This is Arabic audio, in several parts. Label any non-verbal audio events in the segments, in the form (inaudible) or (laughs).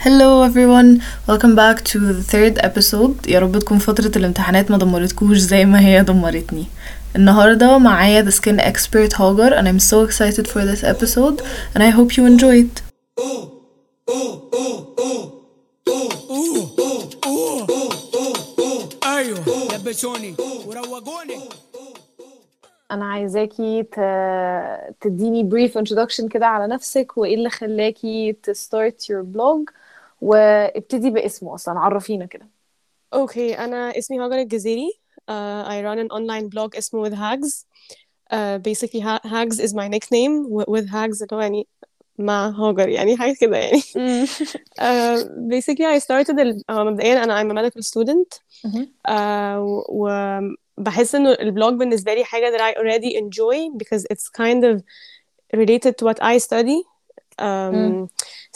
Hello everyone welcome back to the third episode يا رب تكون فترة الامتحانات ما دمرتكوش زي ما هي دمرتني النهاردة معايا the skin expert هاجر and I'm so excited for this episode and I hope you enjoy it ايوه لبسوني وروجوني انا عايزاكي ت... تديني brief introduction كده على نفسك وايه اللي خلاكي ت start your blog وابتدي باسمه أصلا عرفينا كده okay أنا اسمي هاجر الجزيري uh, I run an online blog اسمه with hags uh, basically ha- hags is my nickname with hags اللي هو يعني مع هاجر يعني حاجة كده يعني uh, basically I started ال... uh, مبدئيا أنا I'm a medical student uh, وبحس إنه ال blog بالنسبة لي حاجة that I already enjoy because it's kind of related to what I study um.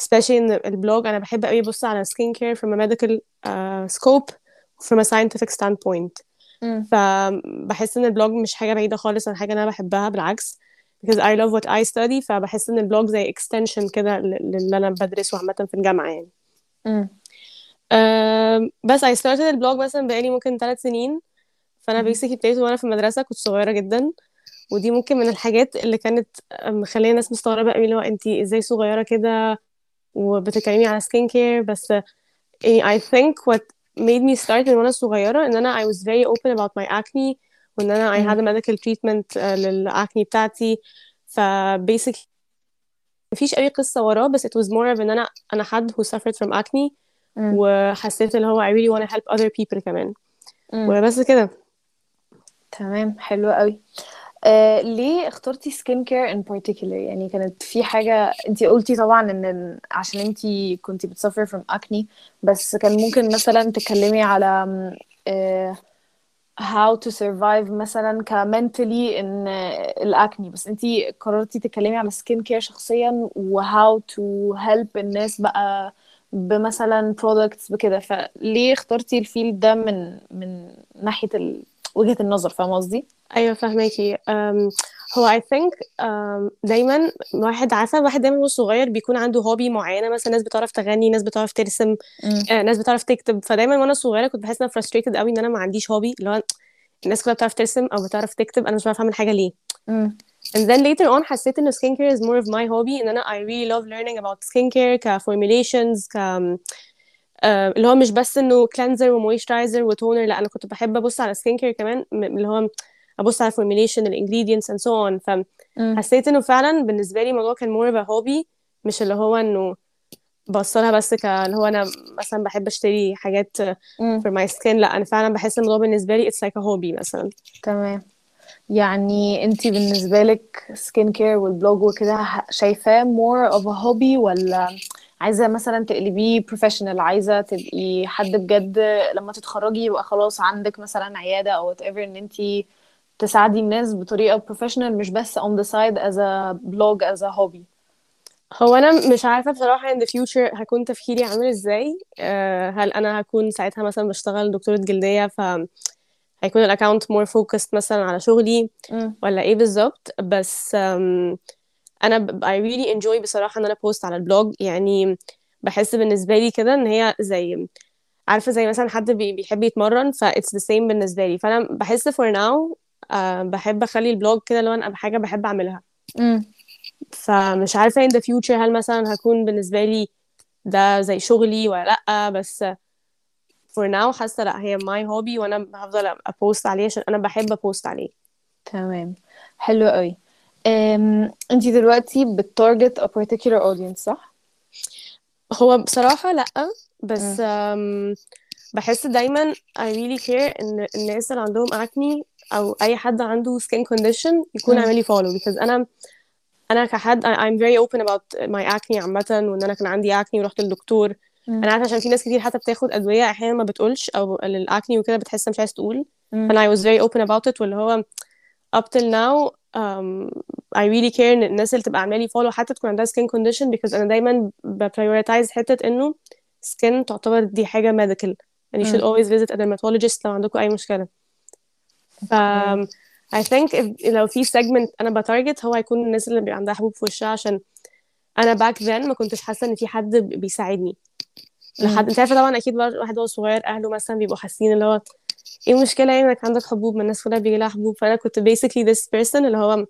Especially in البلوج أنا بحب أوي أبص على skin care from a medical uh, scope from a scientific standpoint. فبحس إن ال blog مش حاجة بعيدة خالص عن حاجة أنا بحبها بالعكس. Because I love what I study فبحس إن ال blog زي extension كده لل- للي أنا بدرسه عامة في الجامعة يعني. بس I started ال blog مثلا بقالي ممكن ثلاث سنين. مهم. basically ابتديت وأنا في المدرسة كنت صغيرة جدا. ودي ممكن من الحاجات اللي كانت مخلية الناس مستغربة قوي اللي هو انتي إزاي صغيرة كده وبتتكلمي على skin care بس يعني I think what made me start من وأنا صغيرة إن أنا I was very open about my acne وإن أنا I had a medical treatment uh, لل acne بتاعتي. ف basically مفيش أي قصة وراه بس it was more of إن أنا أنا حد who suffered from acne. وحسيت اللي هو I really want to help other people كمان. وبس كده. تمام حلو قوي. آه ليه اخترتي skin care in particular يعني كانت في حاجة انتي قلتي طبعا إن عشان انتي كنتي بت suffer from acne بس كان ممكن مثلا تتكلمي على آه how to survive مثلا mentally ان ال acne بس انتي قررتي تتكلمي على skin care شخصيا و how to help الناس بقى بمثلا products بكده. فليه اخترتي الفيلد ده من من ناحية ال... وجهة النظر فاهمة قصدي؟ أيوه فاهماكي هو I think أم، دايما واحد عارفة الواحد دايما وهو صغير بيكون عنده هوبي معينة مثلا ناس بتعرف تغني ناس بتعرف ترسم. آه، ناس بتعرف تكتب فدايما وأنا صغيرة كنت بحس إن أنا frustrated قوي إن أنا ما عنديش هوبي اللي هو الناس كلها بتعرف ترسم أو بتعرف تكتب أنا مش بعرف أعمل حاجة ليه مم. and then later on حسيت إن skincare is more of my hobby إن أنا I really love learning about skincare ك formulations ك اللي هو مش بس إنه cleanser و moisturizer و toner لأ أنا كنت بحب أبص على skincare كمان م- اللي هو أبص على formulation ال ingredients and so on. مم. فحسيت إنه فعلا بالنسبة لي الموضوع كان more of a hobby مش اللي هو إنه بوصلها بس ك اللي هو أنا مثلا بحب أشتري حاجات for my skin لأ أنا فعلا بحس الموضوع بالنسبة لي it's like a hobby مثلا. تمام. يعني انتي بالنسبة لك skin care وال blog وكده شايفاه more of a hobby ولا عايزة مثلا تقلبيه professional عايزة تبقي حد بجد لما تتخرجي يبقى خلاص عندك مثلا عيادة أو whatever إن أنتي تساعدي الناس بطريقة professional مش بس on the side as a blog as a hobby. هو أنا مش عارفة بصراحة in the future هكون تفكيري عامل إزاي. أه هل أنا هكون ساعتها مثلا بشتغل دكتورة جلدية ف هيكون الاكونت more focused مثلا على شغلي مم. ولا إيه بالظبط؟ بس أنا ب- I really enjoy بصراحة إن أنا ب post على ال blog يعني بحس بالنسبة لي كده إن هي زي عارفة زي مثلا حد بي- بيحب يتمرن ف it's the same بالنسبة لي. فأنا بحس for now أه بحب أخلي ال blog كده لو أنا حاجة بحب أعملها. مم. فمش عارفة in the future هل مثلا هكون بالنسبة لي ده زي شغلي ولا لأ بس for now حاسة لأ هي my hobby وأنا هفضل ا post عليه عشان أنا بحب ا post عليه. تمام. حلو قوي أم... انتي دلوقتي بتارجت a particular audience صح؟ هو بصراحة لأ بس بحس دايما I really care إن الناس اللي عندهم acne أو أي حد عنده skin condition يكون. عامل لي follow because أنا أنا كحد I'm very open about my acne عامة وإن أنا كان عندي acne ورحت للدكتور مم. أنا عارفة عشان في ناس كتير حتى بتاخد أدوية أحيانا ما بتقولش أو للاكني وكده بتحس مش عايز تقول مم. فأنا I was very open about it واللي هو up till now um, I really care إن الناس اللي تبقى عاملة لي follow حتى تكون عندها skin condition because أنا دايما ب prioritize حتة إنه skin تعتبر دي حاجة medical. and you should always visit a dermatologist لو عندكم أي مشكلة. ف I think if, لو في segment أنا بتارجت هو هيكون الناس اللي بيبقى عندها حبوب في وشها عشان أنا back then ما كنتش حاسة إن في حد بيساعدني. لحد أنت عارفة طبعا أكيد واحد وهو صغير أهله مثلا بيبقوا حاسين اللي هو إيه المشكلة يعني انك عندك حبوب؟ ما الناس كلها بيجي لها حبوب. فأنا كنت basically this person اللي هو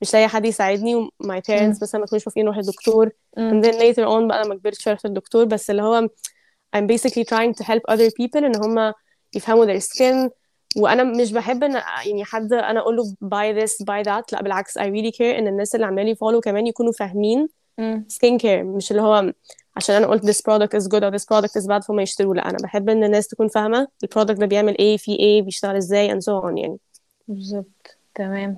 مش لاقي حد يساعدني و my parents مثلا ما كانوش موافقين نروح للدكتور and then later on بقى لما كبرت شوية رحت للدكتور بس اللي هو I'm basically trying to help other people إن هم يفهموا their skin. وأنا مش بحب إن يعني حد أنا أقول له buy this buy that. لا بالعكس I really care إن الناس اللي عمالي follow كمان يكونوا فاهمين skin care مش اللي هو عشان أنا قلت this product is good or this product is bad فهم يشتروا لا أنا بحب إن الناس تكون فاهمة ال product ده بيعمل إيه فيه إيه بيشتغل إزاي and so on يعني. بالظبط. تمام.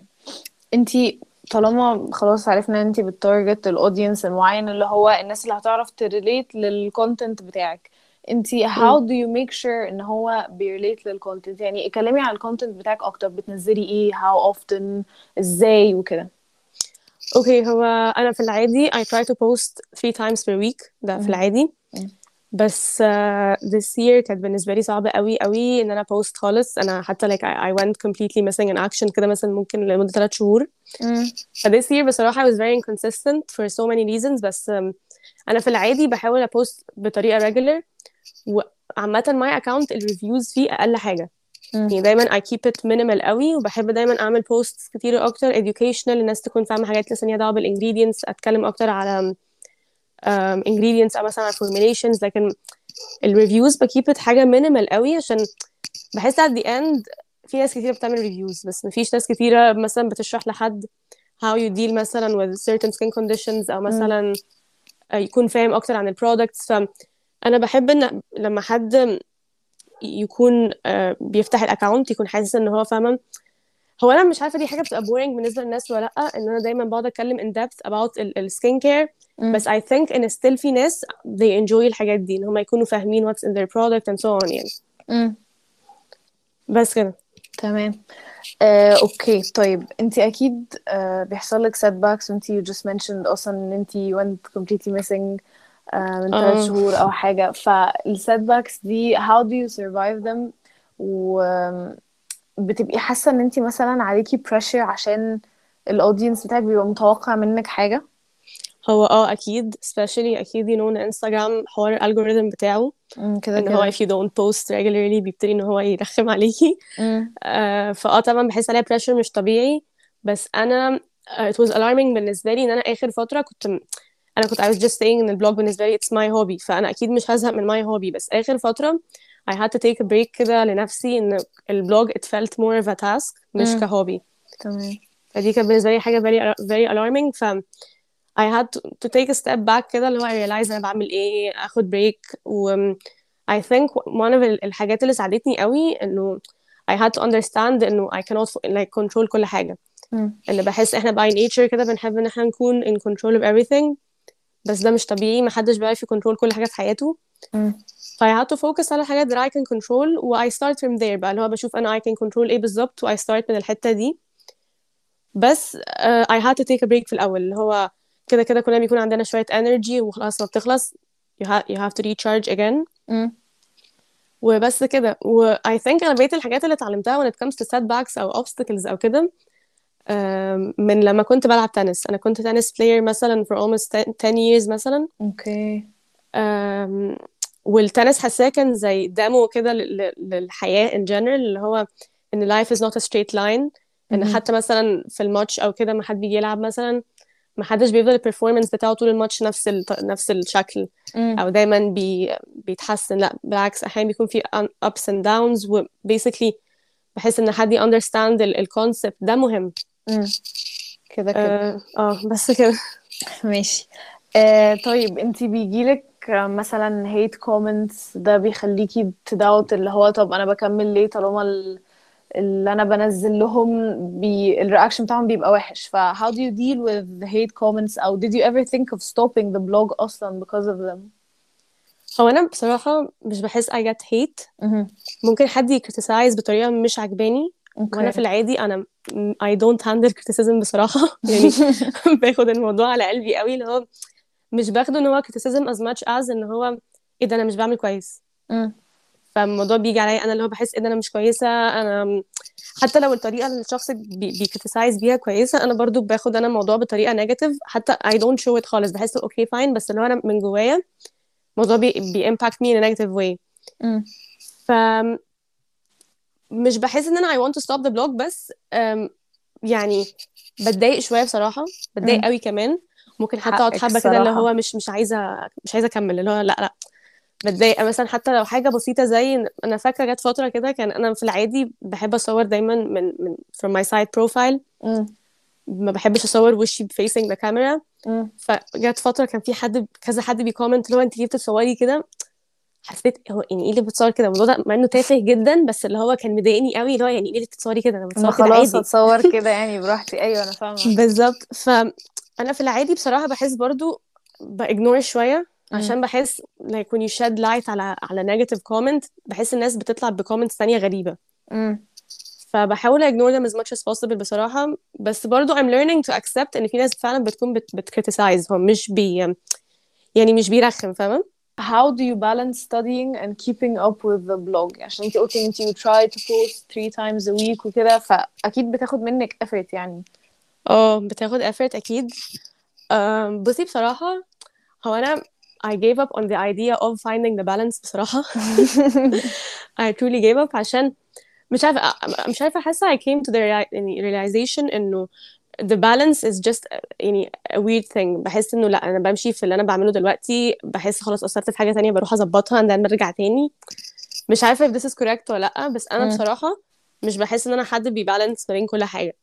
انتي طالما خلاص عرفنا إن انتي ب target ال audience المعين اللي هو الناس اللي هتعرف ت relate لل content بتاعك. انتي how do you make sure إن هو بي relate لل content يعني اتكلمي عن ال content بتاعك أكتر. بتنزلي إيه؟ how often إزاي؟ وكده. okay هو أنا في العادي I try to post three times per week ده في العادي. بس uh, this year كانت بالنسبة لي صعبة قوي قوي إن أنا post خالص. أنا حتى like I, I went completely missing in action كده مثلا ممكن لمدة ثلاث شهور. ف this year بصراحة I was very inconsistent for so many reasons. بس um, أنا في العادي بحاول ا post بطريقة regular. وعامة my account ال reviews فيه أقل حاجة. يعني دايما I keep it minimal قوي وبحب دايما أعمل posts كتير أكتر educational الناس تكون فاهمة حاجات لسه ليها دعوة بال ingredients أتكلم أكتر على um, ingredients أو مثلا على formulations لكن ال reviews ب keep it حاجة minimal قوي عشان بحس at the end في ناس كتيرة بتعمل reviews بس مفيش ناس كتيرة مثلا بتشرح لحد how you deal مثلا with certain skin conditions أو مثلا يكون فاهم أكتر عن ال products فأنا بحب إن لما حد يكون آه، بيفتح ال account يكون حاسس إن هو فاهمة؟ هو أنا مش عارفة دي حاجة بتبقى boring بالنسبة للناس ولا لأ إن أنا دايما بقعد أتكلم in depth about ال skin care بس I think إن still في ناس they enjoy الحاجات دي إن هم يكونوا فاهمين what's in their product and so on يعني. مم. بس كده. تمام. آه، okay. طيب انتي أكيد آه، بيحصل لك setbacks وانتي you just mentioned أصلا إن انتي went completely missing. من ثلاث آه. شهور أو حاجة. فال setbacks دي how do you survive them و بتبقي حاسة إن أنتي مثلا عليكي pressure عشان ال audience بتاعك بيبقى متوقع منك حاجة؟ هو آه أكيد. Especially أكيد you know إن انستغرام حوار ال algorithm بتاعه. مم، كده إن هو كده. if you don't post regularly بيبتدي إن هو يرخم عليكي. آه، فاه طبعا بحس عليها pressure مش طبيعي. بس أنا آه، it was alarming بالنسبة لي إن أنا آخر فترة كنت أنا كنت I was just saying ان ال blog بالنسبة لي it's my hobby فانا أكيد مش هزهق من my hobby بس اخر فتره I had to take a break كده لنفسي ان ال blog it felt more of a task مش. ك hobby تمام فدي كانت بالنسبة لي حاجة very very alarming ف I had to, to take a step back كده اللي هو I realize أنا بعمل إيه اخد break و I think one of ال- الحاجات اللي ساعدتني قوي انه I had to understand انه I cannot like control كل حاجة مم. ان بحس إحنا by nature كده بنحب ان إحنا نكون in control of everything بس ده مش طبيعي محدش بيعرف يكنترول كل حاجة في حياته مم. ف I had to focus على الحاجات that I can control و I start from there بقى اللي هو بشوف أنا I can control إيه بالظبط و I start من الحتة دي بس uh, I had to take a break في الأول اللي هو كده كده كلنا بيكون عندنا شوية energy وخلاص ما بتخلص you, ha you have to recharge again. وبس كده و I think أنا بقيت الحاجات اللي اتعلمتها when it comes to setbacks أو obstacles أو كده من لما كنت بلعب تنس. أنا كنت تنس player مثلا for almost 10 years مثلا. okay. والتنس حاساه كان زي demo كده لل- لل- للحياة in general اللي هو إن life is not a straight line. مهم. حتى مثلا في الماتش أو كده ما حد بيجي يلعب مثلا ما حدش بيفضل ال performance بتاعه طول الماتش نفس ال... نفس الشكل. مم. أو دايما بي... بيتحسن. لا بالعكس أحيانا بيكون في ups and downs و basically بحس إن حد ي understand ال... ال concept ده مهم. كده كده. آه آه، بس كده. (laughs) ماشي. آه طيب انتي بيجيلك مثلا hate comments ده بيخليكي ت doubt اللي هو طب أنا بكمل ليه طالما ال- اللي أنا بنزل لهم بي ال reaction بتاعهم بيبقى وحش. ف how do you deal with the hate comments أو did you ever think of stopping the blog أصلا because of them? هو أنا بصراحة مش بحس I get hate. مهم. ممكن حد ي criticize بطريقة مش عجباني. وأنا okay. في العادي أنا I don't handle criticism بصراحة. (laughs) يعني (laughs) باخد الموضوع على قلبي قوي اللي هو مش باخده إن هو criticism as much as إن هو إيه ده أنا مش بعمل كويس. مم. فالموضوع بيجي عليا أنا اللي هو بحس ان أنا مش كويسة أنا حتى لو الطريقة اللي الشخص بي بي criticize بيها كويسة أنا برضو باخد أنا الموضوع بطريقة negative حتى I don't show it خالص بحس okay fine بس اللي هو أنا من جوايا الموضوع بي بيimpact me in a negative way. مم. ف مش بحس إن أنا I want to stop the blog بس يعني بتضايق شوية بصراحة بتضايق. قوي كمان ممكن حتى أقعد حبة كده اللي. هو مش مش عايزة مش عايزة أكمل اللي هو لأ لأ بتضايق مثلا حتى لو حاجة بسيطة زي أنا فاكرة جت فترة كده كان أنا في العادي بحب أصور دايما من من from my side profile. ما بحبش أصور وشي facing the camera. فجت فترة كان في حد كذا حد بي comment اللي هو أنت ليه بتصوري كده حسيت هو يعني إيه اللي بتصور كده؟ الموضوع ده مع إنه تافه جدا بس اللي هو كان مضايقني قوي اللي هو يعني إيه اللي بتصوري كده؟ أنا بتصور كده خلاص اتصور (laughs) كده يعني براحتي. أيوه أنا فاهمة. بالظبط. فانا في العادي بصراحة بحس برضو ب ignore شوية عشان بحس like when you shed light على على negative comment بحس الناس بتطلع ب comments تانية غريبة. مم. فبحاول ignore them as much as possible بصراحة. بس برضو I'm learning to accept إن في ناس فعلا بتكون بت, بت criticize هو مش بي يعني مش بيرخم فاهمة؟ How do you balance studying and keeping up with the blog عشان انتي قلتي ان انتي you try to post three times a week وكده فاكيد بتاخد منك effort يعني اه بتاخد effort اكيد أم، بصي بصراحة هو انا I gave up on the idea of finding the balance بصراحة (laughs) I truly gave up عشان مش عارفة مش عارفة حاسة I came to the reali- يعني realization إنه the balance is just يعني a weird thing. بحس إنه لأ أنا بمشي في اللي أنا بعمله دلوقتي بحس خلاص قصرت في حاجة تانية بروح أظبطها and then برجع تاني. مش عارفة if this is correct ولا لأ بس أنا مم. بصراحة مش بحس إن أنا حد بيبالانس ما بين كل حاجة.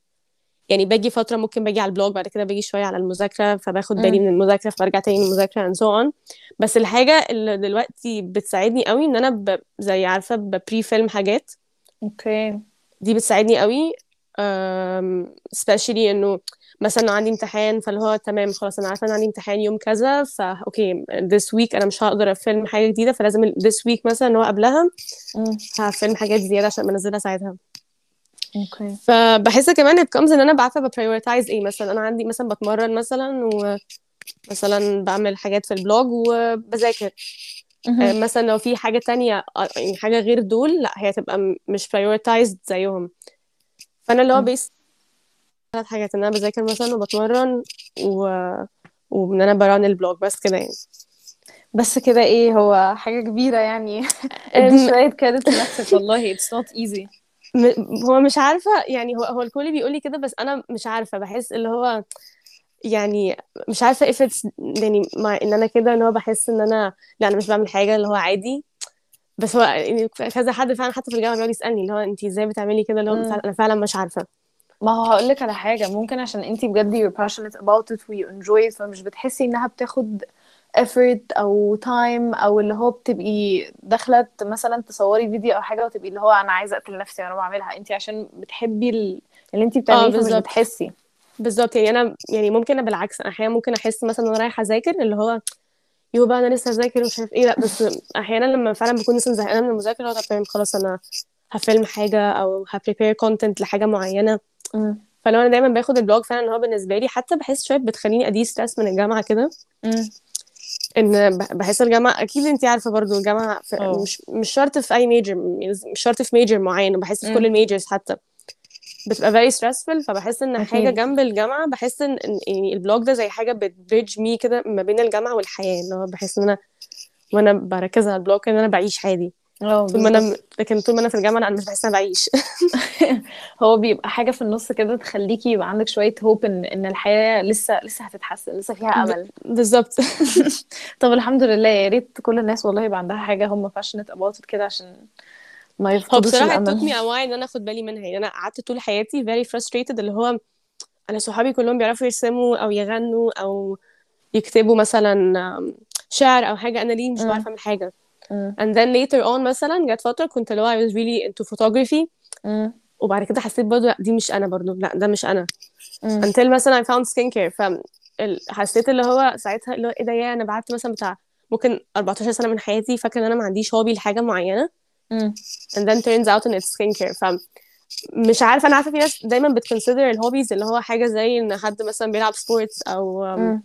يعني باجي فترة ممكن باجي على البلوج بعد كده باجي شوية على المذاكرة فباخد بالي. من المذاكرة فبرجع تاني من المذاكرة and so on. بس الحاجة اللي دلوقتي بتساعدني قوي إن أنا ب... زي عارفة ببري فيلم حاجات. okay دي بتساعدني قوي. Especially إنه مثلا عندي امتحان فاللي هو تمام خلاص أنا عارفة إن عندي امتحان يوم كذا فا okay this week أنا مش هقدر ا film حاجة جديدة فلازم this week مثلا اللي هو قبلها. ه film حاجات زياده عشان بنزلها ساعتها okay فبحس كمان it comes إن أنا بعرفه ب prioritize إيه مثلا أنا عندي مثلا بتمرن مثلا ومثلا بعمل حاجات في ال blog وبذاكر آه،. مثلا لو في حاجة تانية آه، يعني حاجة غير دول لأ هي هتبقى م- مش prioritized زيهم فأنا اللي هو. بيس ثلاث حاجات إن أنا بذاكر مثلا وبتمرن و... وإن أنا ب run ال blog بس كده يعني. بس كده إيه هو حاجة كبيرة يعني. (laughs) شوية credit لنفسك (laughs) والله not easy. م- هو مش عارفة يعني هو هو الكل بيقول لي كده بس أنا مش عارفة بحس اللي هو يعني مش عارفة if it's يعني مع إن أنا كده اللي هو بحس إن أنا لأ أنا مش بعمل حاجة اللي هو عادي. بس هو يعني كذا حد فعلا حتى في الجامعة بيقعد يسألني اللي هو أنت إزاي بتعملي كده؟ اللي هو مم. فعلا- مش عارفة. ما هو هقولك على حاجة ممكن عشان انتي بجد you're passionate about it و you enjoy it فمش بتحسي انها بتاخد effort أو time أو اللي هو بتبقي داخلة مثلا تصوري فيديو أو حاجة وتبقي اللي هو أنا عايزة أقتل نفسي وأنا بعملها. انتي عشان بتحبي ال- اللي انتي آه بتعمليه فمش بالظبط. بتحسي. بالظبط يعني أنا يعني ممكن بالعكس أنا أحيانا ممكن أحس مثلا وأنا رايحة أذاكر اللي هو يو بقى أنا لسه اذاكر ومش عارف إيه لا بس أحيانا لما فعلا بكون لسه زهقانة من المذاكرة هو طب تمام خلاص أنا هفيلم حاجة أو ه prepare content لحاجة معينة. فلو أنا دايما باخد ال blog فعلا إن هو بالنسبة لي حتى بحس شوية بتخليني de-stress من الجامعة كده. إن بحس الجامعة أكيد انت عارفة برضو الجامعة آه مش مش شرط في أي major مش شرط في major معين وبحس في كل. ال majors حتى بتبقى very stressful فبحس إن حاجة جنب الجامعة بحس إن يعني ال blog ده زي حاجة بت bridge me كده ما بين الجامعة والحياة اللي هو بحس إن أنا وأنا بركز على البلوج إن أنا بعيش عادي. آه طول ما أنا لكن طول ما أنا في الجامعة أنا مش بحس ان أنا بعيش. (laughs) (laughs) هو بيبقى حاجة في النص كده تخليكي يبقى عندك شوية hope إن إن الحياة لسه لسه هتتحسن لسه فيها أمل. بالظبط. (laughs) طب الحمد لله يا ريت كل الناس والله يبقى عندها حاجة هم passionate about كده عشان ما هو يفقدوش بصراحة it took الأمل. me a while إن أنا أخد بالي منها. يعني أنا قعدت طول حياتي very frustrated اللي هو أنا صحابي كلهم بيعرفوا يرسموا أو يغنوا أو يكتبوا مثلا شعر أو حاجة. أنا ليه مش بعرف مم. أعمل حاجة؟ مم. and then later on مثلا جت فترة كنت اللي هو I was really into photography. مم. وبعد كده حسيت برضو لأ دي مش أنا برضو. لأ ده مش أنا. until مثلا I found skincare. ف حسيت اللي هو ساعتها اللي هو إيه ده يا أنا بعدت مثلا بتاع ممكن 14 سنة من حياتي فاكرة إن أنا ما عنديش hobby لحاجة معينة. مم. and then turns out إن it's skincare. ف مش عارفة أنا عارفة في ناس دايما بت consider ال hobbies اللي هو حاجة زي إن حد مثلا بيلعب sports أو um, مم.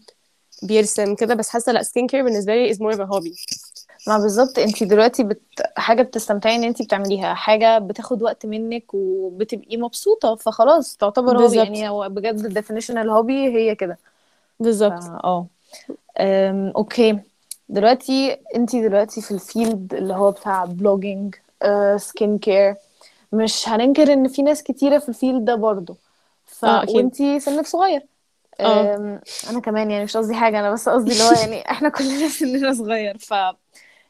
بيرسم كده. بس حاسة لا skincare بالنسبة لي more of a hobby. ما بالظبط. أنتي دلوقتي بت... حاجة بتستمتعي إن أنتي بتعمليها. حاجة بتاخد وقت منك وبتبقي مبسوطة. فخلاص تعتبر hobby يعني هو بجد definition ال hobby هي كده. بالظبط. آه. أم، okay دلوقتي انتي دلوقتي في ال field اللي هو بتاع blogging skincare مش هننكر ان في ناس كتيرة في ال field ده برضه ف... أكيد. وانتي سنك صغير. أم، أنا كمان يعني مش قصدي حاجة أنا بس قصدي اللي هو (laughs) يعني إحنا كلنا سننا صغير. ف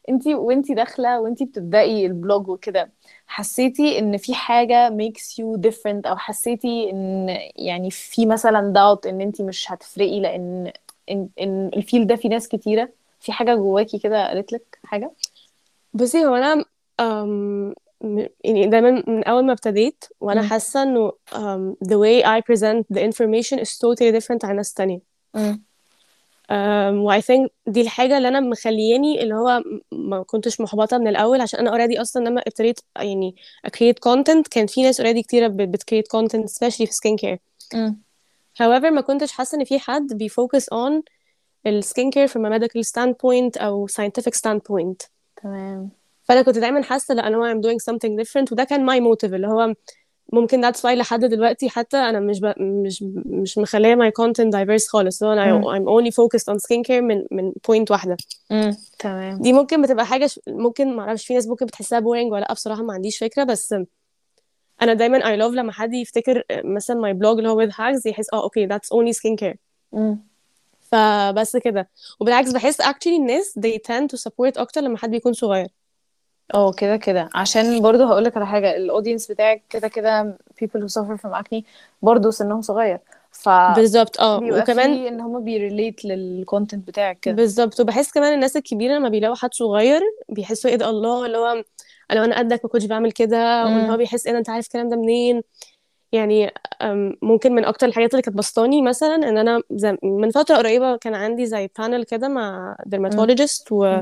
انتي وانتي داخلة وانتي بتبدأي ال blog وكده حسيتي إن في حاجة makes you different أو حسيتي إن يعني في مثلا doubt إن انتي مش هتفرقي؟ لأن إن, إن الفيل ده في ناس كتيرة في حاجة جواكي كده قالت لك حاجة بصي هو أنا أم م- يعني دايما من أول ما ابتديت وأنا. حاسة إنه um, the way I present the information is totally different عن ناس تانية um, و I think دي الحاجة اللي أنا مخلياني اللي هو م- ما كنتش محبطة من الأول عشان أنا already أصلا لما ابتديت يعني create content كان في ناس already كتيرة بت create content especially في skin care مم. however ما كنتش حاسة إن في حد بي focus on ال skin care from a medical standpoint أو scientific standpoint. تمام. فأنا كنت دايما حاسة لا أنا I'm doing something different. وده كان my motive اللي هو ممكن that's why لحد دلوقتي حتى أنا مش ب... مش مش مخلية my content diverse خالص. لو أنا مم. I'm only focused on skincare من من point واحدة. مم. تمام. دي ممكن بتبقى حاجة ش... ممكن ما أعرفش في ناس ممكن بتحسها boring ولا لأ بصراحة ما عنديش فكرة. بس أنا دايما I love لما حد يفتكر مثلا my blog اللي هو with hacks يحس آه okay that's only skincare مم. فبس كده. وبالعكس بحس actually الناس they tend to support أكتر لما حد بيكون صغير. آه كده كده. عشان برضو هقولك على حاجة ال audience بتاعك كده كده people who suffer from acne برضو سنهم صغير. ف بالظبط آه. وكمان في إن هما بي relate لل content بتاعك كده. بالظبط. وبحس كمان الناس الكبيرة لما بيلاقوا حد صغير بيحسوا إيه ده الله اللي هو لو أنا قدك ما كنتش بعمل كده واللي هو. بيحس إيه ده أنت عارف الكلام ده منين؟ يعني ممكن من أكتر الحاجات اللي كانت بسطاني مثلا إن أنا من فترة قريبة كان عندي زي panel كده مع dermatologist و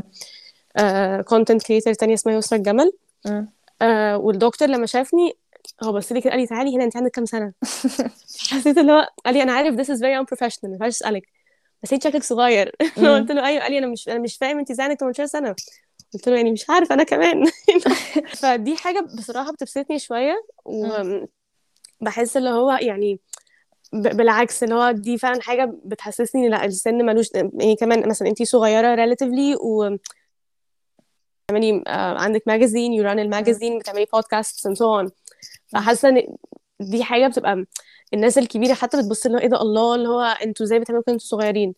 content creator تانية اسمها يسرا الجمل. آه، والدكتور لما شافني هو بص لي كده قال لي تعالي هنا أنت عندك كام سنة؟ (laughs) حسيت اللي هو قال لي أنا عارف this is very unprofessional ما ينفعش أسألك. بس أنت شكلك صغير. (laughs) قلت له أيوه قال لي أنا مش أنا مش فاهم أنت إزاي عندك 18 سنة. قلت له يعني مش عارف أنا كمان. (laughs) فدي حاجة بصراحة بتبسطني شوية. مم. وبحس اللي هو يعني بالعكس اللي هو دي فعلا حاجة بتحسسني لأ السن ملوش يعني كمان مثلا انت صغيرة relatively و بتعملي آه، عندك ماجازين يو ران. الماجازين بتعملي بودكاست and so on. فحاسة إن دي حاجة بتبقى الناس الكبيرة حتى بتبص اللي هو إيه ده الله اللي هو أنتوا إزاي بتعملوا كده أنتوا صغيرين؟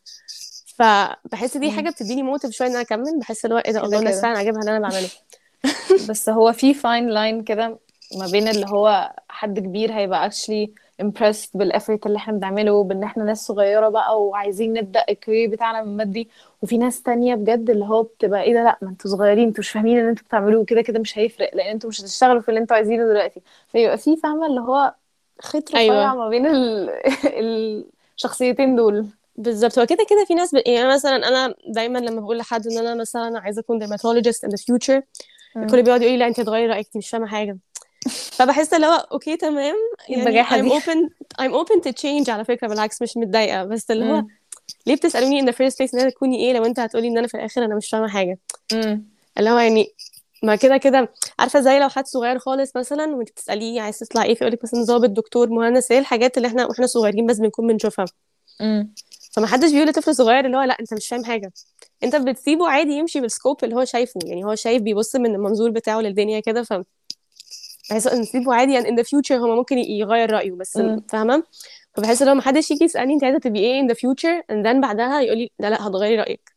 فبحس دي. حاجة بتديني motive شوية إن أنا أكمل بحس اللي هو إيه ده الله الناس فعلا عاجبها اللي أنا بعمله (laughs) (laughs) بس هو في fine line كده ما بين اللي هو حد كبير هيبقى actually impressed بال effort اللي إحنا بنعمله بان إحنا ناس صغيرة بقى وعايزين نبدأ ال career بتاعنا من بدري. وفي ناس تانية بجد اللي هو بتبقى إيه ده؟ لأ ما أنتوا صغيرين أنتوا مش فاهمين اللي أنتوا بتعملوه كده كده مش هيفرق لأن أنتوا مش هتشتغلوا في اللي أنتوا عايزينه دلوقتي. فيبقى في فاهمة اللي هو خيط رفيع أيوه ما بين ال... (laughs) الشخصيتين دول. بالظبط. هو كده كده في ناس ب... يعني مثلا أنا دايما لما بقول لحد إن أنا مثلا عايزة أكون dermatologist in the future مم. الكل بيقعد يقول لي لأ أنت هتغيري رأيك أنت مش فاهمة حاجة. فبحس اللي هو أوكي تمام. يعني I'm open I'm open to change على فكرة بالعكس مش متضايقة. بس اللي هو. ليه بتسألوني in the first place إن أنا تكوني إيه؟ لو أنت هتقولي إن أنا في الآخر أنا مش فاهمة حاجة. اللي هو يعني ما كده كده عارفة زي لو حد صغير خالص مثلا وأنت بتسأليه عايز تطلع إيه فيقول لك مثلا ضابط دكتور مهندس إيه الحاجات اللي إحنا وإحنا صغيرين بس بنكون بنشوفها. فما حدش بيقول لطفل صغير اللي هو لأ أنت مش فاهم حاجة. أنت بتسيبه عادي يمشي بالسكوب اللي هو شايفه. يعني هو شايف بيبص من المنظور بتاعه للدنيا كده ف بحس ان نسيبه عادي يعني in the future هو ممكن يغير رأيه بس. فاهمة؟ فبحس ان هو ما حدش يجي يسألني أنت عايزة تبقي إيه in the future and then بعدها يقول لي لا لا هتغيري رأيك.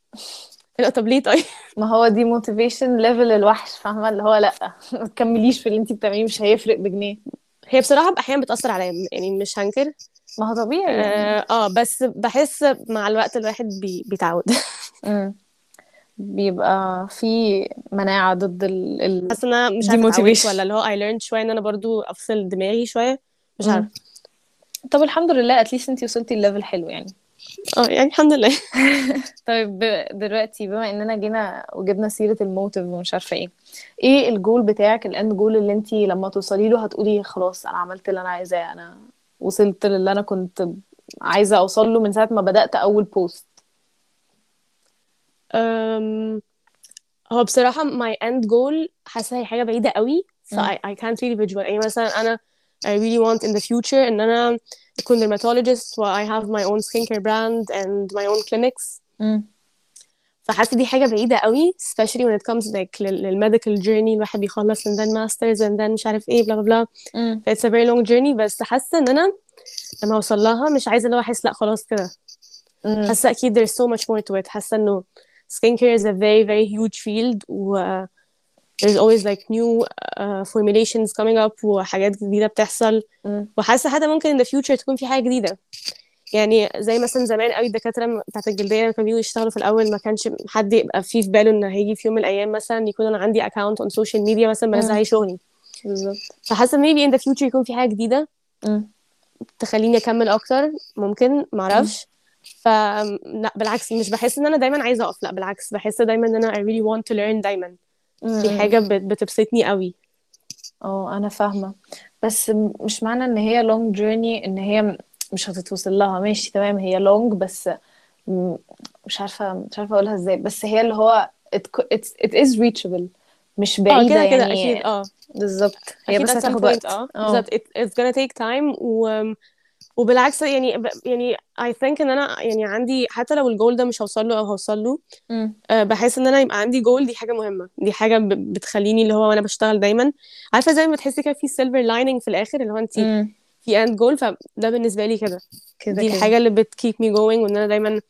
لا طب ليه طيب؟ (laughs) ما هو demotivation level الوحش فاهمة؟ اللي هو لأ ما تكمليش في اللي انتي بتعمليه مش هيفرق بجنيه. هي بصراحة أحيانا بتأثر عليا يعني مش هنكر. ما هو طبيعي يعني. آه آه، بس بحس مع الوقت الواحد بي... بيتعود. (laughs) بيبقى في مناعة ضد ال, ال... حاسة إن أنا مش motivation. ولا اللي هو I learned شوية إن أنا برضو أفصل دماغي شوية مش مم. عارفة طب الحمد لله at least أنتي وصلتي ل level حلو يعني آه يعني الحمد لله (laughs) (laughs) طيب دلوقتي بما إننا جينا وجبنا سيرة ال motive ومش عارفة إيه إيه الجول بتاعك ال end goal اللي أنتي لما توصلي له هتقولي خلاص أنا عملت اللي أنا عايزاه أنا وصلت للي أنا كنت عايزة أوصل له من ساعة ما بدأت أول post. هو بصراحة my end goal حاسة هي حاجة بعيدة قوي مم. I, I can't really visual يعني مثلا أنا I really want in the future إن أنا أكون dermatologist و I have my own skincare brand and my own clinics امم فحاسه دي حاجة بعيده قوي especially when it comes like لل- للميديكال journey الواحد بيخلص and then masters and then مش عارف إيه بلا بلا بلا it's a very long journey بس حاسه ان أنا لما اوصل لها مش عايزه اللي هو احس لا خلاص كده مم. حاسه أكيد there's so much more to it حاسه انه skincare is a very very huge field و uh, there's always like new uh, formulations coming up وحاجات جديدة بتحصل مم. وحاسة حتى ممكن in the future تكون في حاجة جديدة يعني زي مثلا زمان قوي الدكاترة بتاعت الجلدية لما كانوا بييجوا يشتغلوا في الأول ما كانش حد يبقى فيه في باله إن هيجي في يوم من الأيام مثلا يكون أنا عندي account on social media مثلا بنزل. عليه شغلي بالظبط فحاسة maybe in the future يكون في حاجة جديدة مم. تخليني أكمل أكتر ممكن معرفش ف لا بالعكس مش بحس إن أنا دايما عايزة أقف لا بالعكس بحس دايما إن أنا I really want to learn دايما. دي. حاجة بت- بتبسطني قوي. آه أنا فاهمة. بس مش معنى إن هي long journey إن هي مش هتتوصل لها. ماشي تمام هي long بس مش عارفة مش عارفة أقولها إزاي. بس هي اللي هو it, it's, it is reachable مش آه بعيدة كده كده يعني. أكيد آه. بالظبط. هي بس هتاخد وقت. آه. آه بالظبط it, it's gonna take time و وبالعكس يعني. يعني I think إن أنا يعني عندي حتى لو الجول ده مش هوصل له أو هوصل له. أه بحس إن أنا يبقى عندي جول دي حاجة مهمة دي حاجة. بتخليني اللي هو وأنا بشتغل دايما عارفة زي ما بتحسي كده في silver lining في الآخر اللي هو انت. في end goal فده بالنسبة لي كده كده دي الحاجة اللي بتkeep me going وإن أنا دايما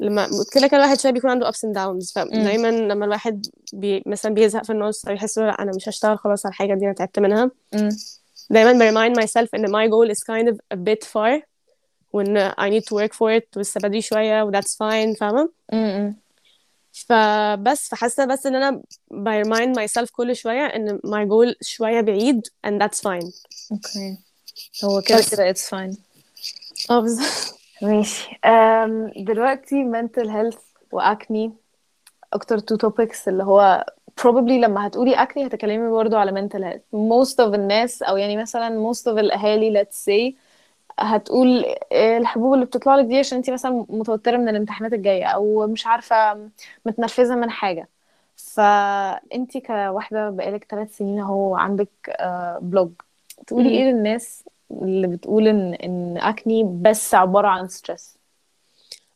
لما كده كده الواحد شوية بيكون عنده ups and downs فدايما لما الواحد بي... مثلا بيزهق في النص أو يحس لأ أنا مش هشتغل خلاص على الحاجة دي أنا تعبت منها مم. دايما ب remind myself إن my goal is kind of a bit far وإن I need to work for it ولسه بدري شوية و that's fine فاهمة مم. فبس فحاسة بس إن أنا ب remind myself كل شوية إن my goal شوية بعيد and that's fine أوكي هو كده بس. كده it's fine آه بالظبط ماشي um, دلوقتي mental health و acne أكتر two topics اللي هو probably لما هتقولي acne هتكلمي برضو على mental health. Most of الناس أو يعني مثلا most of الأهالي let's say هتقول الحبوب اللي بتطلع لك دي عشان انتي مثلا متوترة من الامتحانات الجاية أو مش عارفة متنرفزة من حاجة. فانتي كواحدة بقالك ثلاث سنين أهو عندك آه، blog تقولي مم. إيه للناس اللي بتقول إن إن acne بس عبارة عن stress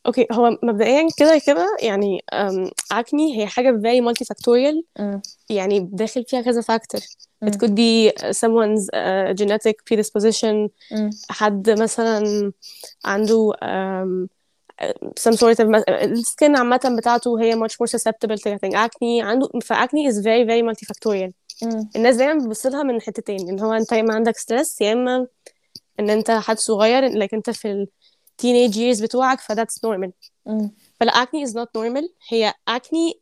أوكي هو مبدئيا كده كده يعني um, acne هي حاجة very multifactorial يعني داخل فيها كذا factor it could be someone's uh, genetic predisposition حد مثلا عنده um, some sort of ال skin عامة بتاعته هي much more susceptible to getting acne عنده ف acne is very very multifactorial الناس دايما بتبص لها من حتتين ان هو انت يا اما عندك stress يا اما ان انت حد صغير like انت في ال teenage years بتوعك ف that's normal فلا acne is not normal هي acne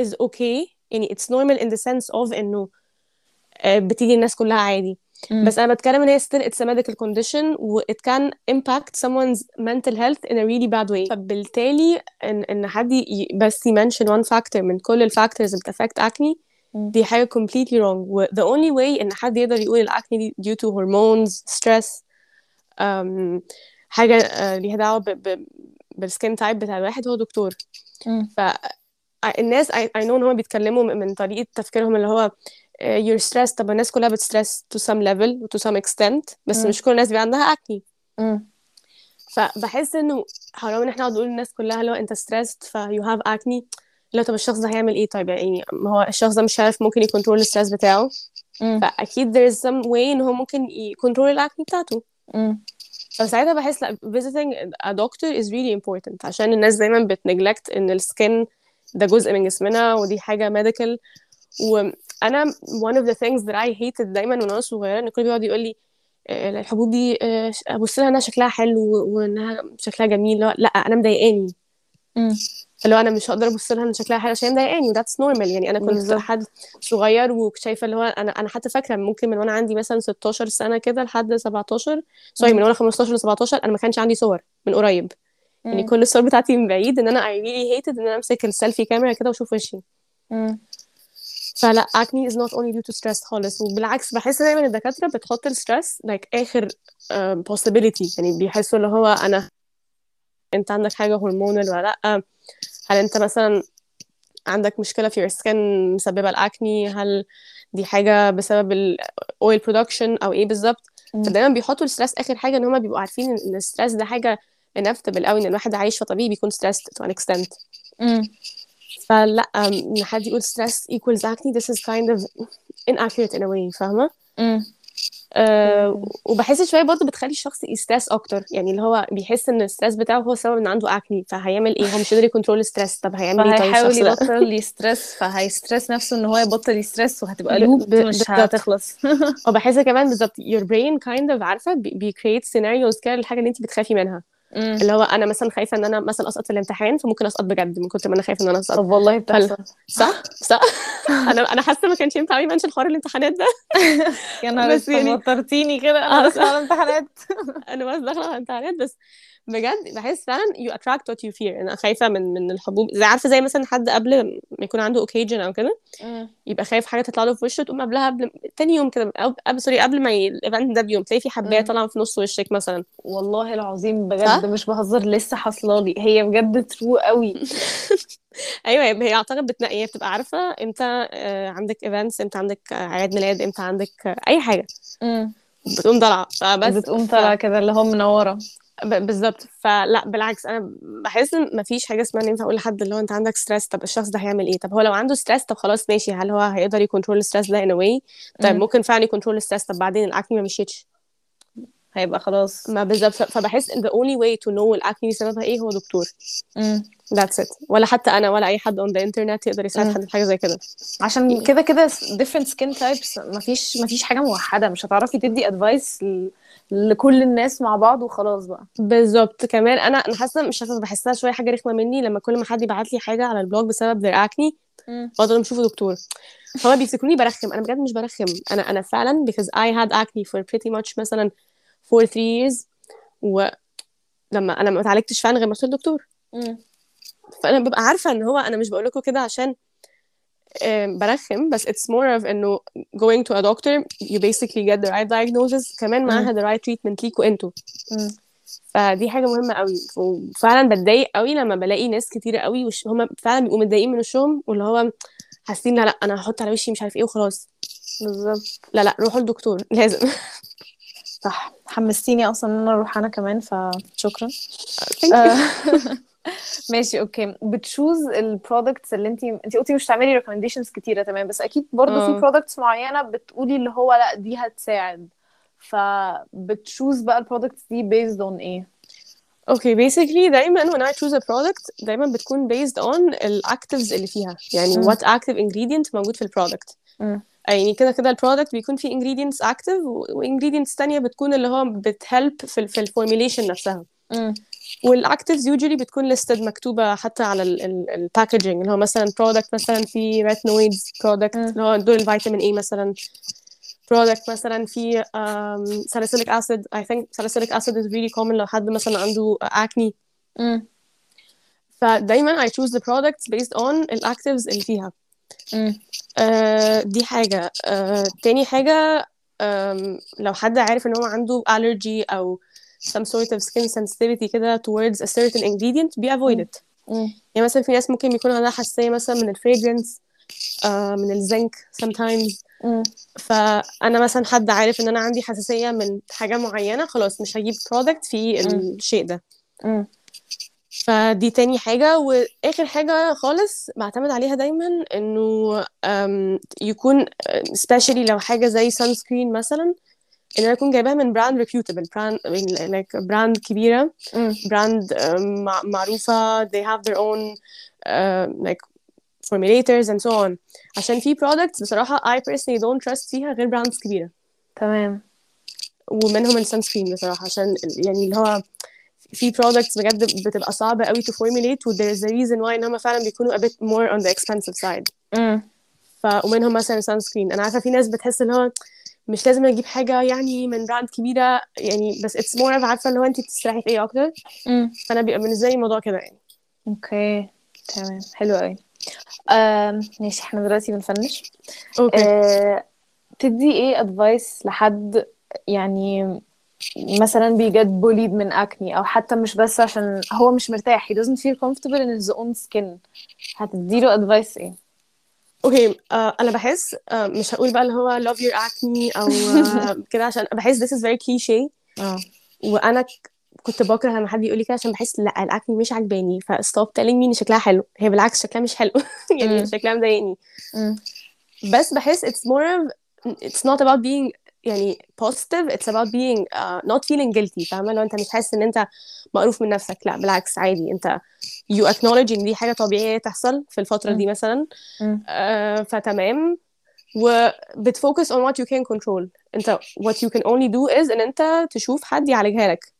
is okay يعني it's normal in the sense of انه آه، بتيجي الناس كلها عادي بس انا بتكلم ان هي still it's a medical condition و it can impact someone's mental health in a really bad way فبالتالي ان ان حد ي- بس يمنشن one factor من كل الفاكتورز اللي بتأفكت acne مم. دي حاجة completely wrong و the only way ان حد يقدر يقول الاكني دي due to hormones stress um, حاجة uh, ليها ب, بال skin type بتاع الواحد هو دكتور. فالناس I, I know إن هم بيتكلموا من طريقة تفكيرهم اللي هو uh, you're stressed. طب الناس كلها بت stress to some level و to some extent بس. مش كل الناس بيبقى عندها acne. فبحس إنه حرام إن إحنا نقعد نقول للناس كلها لو أنت stressed ف you have acne. لا طب الشخص ده هيعمل إيه؟ طيب يعني ما هو الشخص ده مش عارف ممكن ي control ال stress بتاعه. فاكيد there is some way إن هو ممكن ي control ال acne بتاعته. فساعتها بحس لا visiting a doctor is really important عشان الناس دايما بت neglect إن ال skin ده جزء من جسمنا ودي حاجة medical. وأنا one of the things that I hated دايما وأنا صغيرة إن الكل بيقعد يقول لي آه، الحبوب دي آه، أبص لها إنها شكلها حلو وإنها شكلها جميل. لا، أنا مضايقاني. اللي هو أنا مش هقدر أبص لها ان شكلها حلو عشان مضايقاني و that's normal يعني. أنا كنت. حد صغير وشايفه اللي هو أنا أنا حتى فاكرة ممكن من وأنا عندي مثلا 16 سنة كده لحد 17 sorry من وأنا 15 ل 17 أنا ما كانش عندي صور من قريب. يعني كل الصور بتاعتي من بعيد إن أنا I really hated إن أنا أمسك ال selfie camera كده وأشوف وشي. فلا acne is not only due to stress خالص وبالعكس بحس دايما الدكاترة بتحط ال stress like آخر uh, possibility يعني بيحسوا اللي هو أنا انت عندك حاجة hormonal ولا لأ؟ هل انت مثلا عندك مشكلة في skin مسببة ال acne هل دي حاجة بسبب ال oil production أو إيه بالظبط. فدايما بيحطوا ال stress آخر حاجة إن هم بيبقوا عارفين إن ال stress ده حاجة inevitable قوي إن الواحد عايش فطبيعي بيكون stressed to an extent. فلأ إن حد يقول stress equals acne this is kind of inaccurate in a way فاهمة؟ امم أه وبحس شوية برضه بتخلي الشخص ي stress أكتر. يعني اللي هو بيحس إن ال stress بتاعه هو سبب إن عنده acne فهيعمل إيه؟ هو مش قادر ي control ال stress طب هيعمل إيه طيب ده؟ يبطل (laughs) ي stress فهي stress نفسه إن هو يبطل ي stress وهتبقى loop ب- مش. هتخلص. (laughs) وبحس كمان بالظبط your brain kind of عارفة؟ بي بي create scenarios كده للحاجة اللي أنت بتخافي منها. اللي هو أنا مثلا خايفة إن أنا مثلا أسقط في الامتحان فممكن أسقط بجد. من كتر ما أنا خايفة إن أنا أسقط. طب والله بتحصل. صح؟ صح. (laughs) أنا أنا حاسة ما كانش ينفع قوي mention حوار الامتحانات ده. (laughs) يا نهار يعني- أسود وترتيني كده. آه، أنا داخلة على امتحانات (laughs) أنا بس داخلة على امتحانات بس. بجد بحس فعلا you attract what you fear. أنا خايفة من من الحبوب. زي عارفة زي مثلا حد قبل ما يكون عنده occasion أو كده يبقى خايف حاجة تطلع له في وشه تقوم قبلها قبل تاني يوم كده أو قبل sorry قبل ما ال event ده بيوم تلاقي في حباية. طالعة في نص وشك مثلا. والله العظيم؟ بجد مش بهزر لسه حاصلة لي. هي بجد true قوي. (laughs) أيوه هي أعتقد بتنقي هي بتبقى عارفة إمتى آه، عندك events إمتى عندك أعياد ميلاد إمتى عندك أي حاجة. بتقوم طالعة. فبس بتقوم طالعة كده اللي هو منورة. بالظبط. فلا بالعكس أنا بحس إن مفيش حاجة اسمها إن ينفع أقول لحد اللي هو أنت عندك stress طب الشخص ده هيعمل إيه؟ طب هو لو عنده stress طب خلاص ماشي. هل هو هيقدر ي control ال stress ده in a way طيب مم. ممكن فعلا ي control ال stress طب بعدين ال acne ما مشيتش. هيبقى خلاص. ما بالظبط. فبحس ان the only way to know ال acne سببها إيه هو دكتور. that's it. ولا حتى أنا ولا أي حد on the internet يقدر يساعد. حد في حاجة زي كده. عشان كده كده different skin types مفيش مفيش حاجة موحدة. مش هتعرفي تدي advice ل... لكل الناس مع بعض وخلاص بقى. بالظبط. كمان أنا أنا حاسة مش عارفة بحسها شوية حاجة رخمة مني لما كل ما حد يبعت لي حاجة على البلوج بسبب their acne بقدر اشوفه دكتور. هو بيفتكروني برخم. أنا بجد مش برخم. أنا أنا فعلا because I had acne for pretty much مثلا for three years ولما أنا ما اتعالجتش فعلا غير ما رحت للدكتور فأنا ببقى عارفة إن هو أنا مش بقول لكم كده عشان برخم بس it's more of إنه going to a doctor you basically get the right diagnosis كمان معاها the right treatment ليكوا أنتوا. فدي حاجة مهمة قوي. وفعلا بتضايق قوي لما بلاقي ناس كتيرة قوي وش هم فعلا بيبقوا متضايقين من وشهم واللي هو حاسين لا لا أنا هحط على وشي مش عارف إيه وخلاص. بالظبط. لا لا روحوا للدكتور لازم. صح حمستيني أصلا إن أنا أروح أنا كمان فشكرا. آه، (laughs) ماشي okay بت choose ال products اللي انت انت قلتي مش تعملي recommendations كتيرة تمام بس أكيد برضو في. products معينة بتقولي اللي هو لأ دي هتساعد فبت choose بقى ال products دي based on إيه okay basically دايما when I choose a product دايما بتكون based on ال actives اللي فيها يعني مم. what active ingredient موجود في ال product. يعني كده كده ال product بيكون فيه ingredients active و و ingredients تانية بتكون اللي هو بت help في ال في الفورميليشن نفسها وال actives usually بتكون listed مكتوبة حتى على ال packaging اللي هو مثلا product مثلا في retinoids product مم. اللي هو دول ال vitamin A مثلا product مثلا في salicylic acid I think salicylic acid is really common لو حد مثلا عنده acne. فدايما I choose the products based on ال actives اللي فيها آه دي حاجة. آه تاني حاجة آم، لو حد عارف إن هو عنده allergy أو some sort of skin sensitivity كده towards a certain ingredient be avoid it مم. يعني مثلا في ناس ممكن بيكون عندها حساسية مثلا من الفريجرنس آه من الزنك sometimes. مم. فأنا مثلا حد عارف إن أنا عندي حساسية من حاجة معينة خلاص مش هجيب product في الشيء ده. مم. فدي تاني حاجة. وآخر حاجة خالص بعتمد عليها دايما إنه يكون especially لو حاجة زي sunscreen مثلا إن أنا أكون جايباها من brand reputable brand like brand كبيرة. brand معروفة. They have their own uh, like formulators and so on. عشان في products بصراحة I personally don't trust فيها غير brands كبيرة. تمام. ومنهم ال sunscreen بصراحة. عشان يعني اللي هو في products بجد بتبقى صعبة قوي to formulate و there is a reason why إن هم فعلا بيكونوا a bit more on the expensive side. ف ومنهم مثلا sunscreen. أنا عارفة في ناس بتحس اللي هو مش لازم أجيب حاجة يعني من brand كبيرة يعني بس it's more of عارفة اللي هو أنت بتستريحي في إيه أكتر. فأنا بيبقى بالنسبة لي الموضوع كده يعني. okay. تمام. حلو قوي. ماشي. إحنا دلوقتي بن finish. أوكي. آه، تدي إيه advice لحد يعني مثلا بي get bullied من acne أو حتى مش بس عشان هو مش مرتاح. He doesn't feel comfortable in his own skin. هتديله advice إيه؟ okay آه أنا بحس آه مش هقول بقى اللي هو love your acne أو آه (laughs) كده عشان بحس this is very cliche. آه. وأنا كنت بكره لما حد يقول لي كده عشان بحس لا ال acne مش عجباني ف stop telling me إن شكلها حلو. هي بالعكس شكلها مش حلو. (laughs) يعني. شكلها مضايقني. بس بحس it's more of it's not about being يعني positive it's about being uh, not feeling guilty فاهمة؟ لو أنت مش حاسس إن أنت مقروف من نفسك لا بالعكس عادي. أنت you acknowledge ان دي حاجة طبيعية تحصل في الفترة مم. دي مثلا uh, فتمام. وبتفوكس on what you can control. أنت what you can only do is إن أنت تشوف حد يعالجها لك.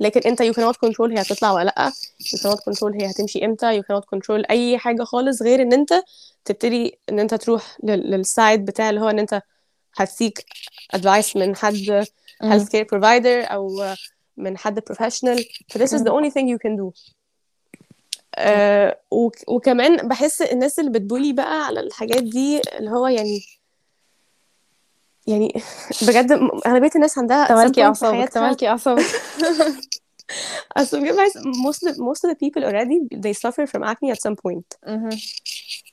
لكن أنت you cannot control هي هتطلع ولا لأ. you cannot control هي هتمشي إمتى. you cannot control أي حاجة خالص غير إن أنت تبتدي إن أنت تروح لل- للسايد بتاع اللي هو إن أنت هتسيك advice من حد health care provider أو من حد professional. ف this is the only thing you can do. آه وك- وكمان بحس الناس اللي بتبولي بقى على الحاجات دي اللي هو يعني يعني بجد اغلبيه الناس عندها تمالكي في أعصابك تمالكي أعصابك. (laughs) أصل بجد بحس most of, most of the people already they suffer from acne at some point.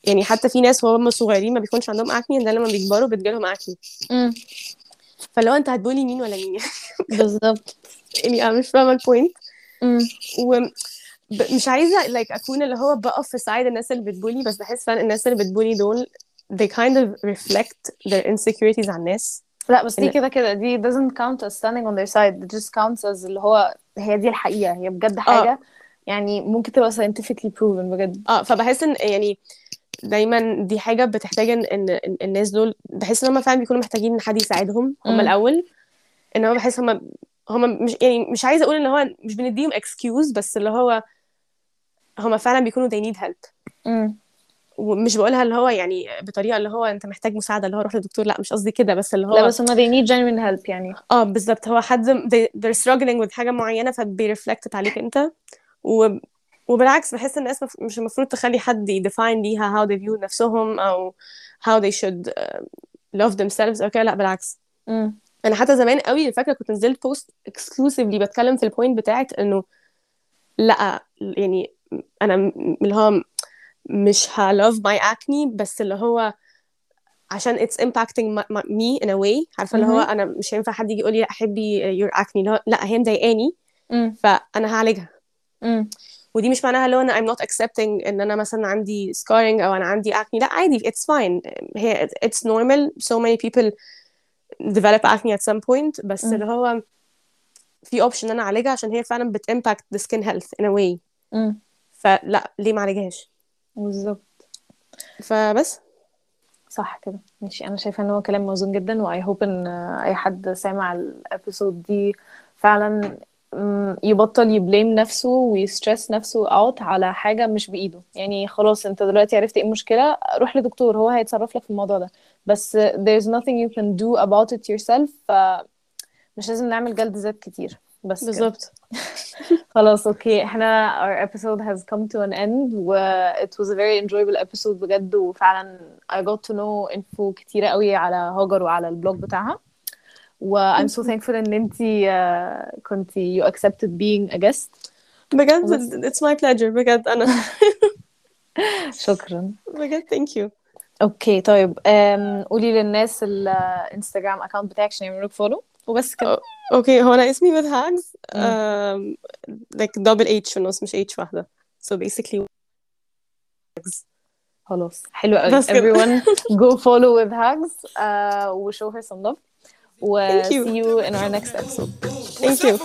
يعني حتى في ناس وهم صغيرين ما بيكونش عندهم acne ده لما بيكبروا بتجيلهم مم. فلو انت هتبولي مين ولا مين؟ (laughs) بالظبط. يعني أنا مش فاهمه ال point. ومش عايزة like أكون اللي هو بقف في side الناس اللي بت bully بس بحس فعلا الناس اللي بت bully دول they kind of reflect their insecurities على الناس. لا بس دي كده كده دي doesn't count as standing on their side it just counts as اللي هو هي دي الحقيقة هي بجد حاجة يعني ممكن تبقى scientifically proven بجد. آه فبحس إن يعني دايما دي حاجة بتحتاج ان الناس دول بحس إن هم فعلا بيكونوا محتاجين إن حد يساعدهم هم. الأول. إن هو بحس هم هم مش يعني مش عايزة أقول إن هو مش بنديهم excuse بس اللي هو هم فعلا بيكونوا they need help. ومش بقولها اللي هو يعني بطريقة اللي هو أنت محتاج مساعدة اللي هو روح للدكتور لأ مش قصدي كده بس اللي هو لا بس هما they need genuine help يعني. آه بالظبط. هو حد they, they're struggling with حاجة معينة فبيرفلكت عليك أنت. و... وبالعكس بحس الناس. مش المفروض تخلي حد ي define ليها how they view نفسهم أو how they should uh, love themselves أو كده لا بالعكس مم. أنا حتى زمان قوي فاكرة كنت نزلت post exclusively بتكلم في ال point بتاعت إنه لا يعني أنا م- اللي هو مش ه love my acne بس اللي هو عشان it's impacting my, my, me in a way عارفة اللي هو. أنا مش هينفع حد يجي يقول لي لا acne اللي هو لا هي مضايقاني مم. فأنا هعالجها مم. ودي مش معناها هو أنا I'm not accepting إن أنا مثلا عندي scarring أو أنا عندي acne. لا عادي it's fine. هي it's normal. So many people develop acne at some point. بس. اللي هو في option إن أنا أعالجها عشان هي فعلا بت impact the skin health in a way. فلا ليه ما أعالجهاش؟ بالظبط. فبس. صح كده. ماشي. أنا شايفة إن هو كلام موزون جدا و I hope إن أي حد سامع ال episode دي فعلا يبطل ي blame نفسه وي stress نفسه out على حاجة مش بإيده. يعني خلاص أنت دلوقتي عرفت إيه المشكلة روح لدكتور هو هيتصرف لك في الموضوع ده. بس there's nothing you can do about it yourself فمش لازم نعمل جلد ذات كتير. بس بالظبط. (laughs) خلاص okay. إحنا our episode has come to an end و it was a very enjoyable episode بجد وفعلا I got to know info كتيرة قوي على هاجر وعلى ال blog بتاعها. و I'm so thankful ان انتي uh, كنتي you accepted being a guest بجد it's my pleasure بجد أنا شكرا بجد thank you okay طيب um, قولي للناس ال Instagram account بتاعك عشان يعملوا لك follow وبس كده okay هو أنا اسمي um, like double H في النص مش H واحدة so basically خلاص حلو قوي everyone go follow with hugs uh, و show her some love و Thank you. see you in our next episode Thank you.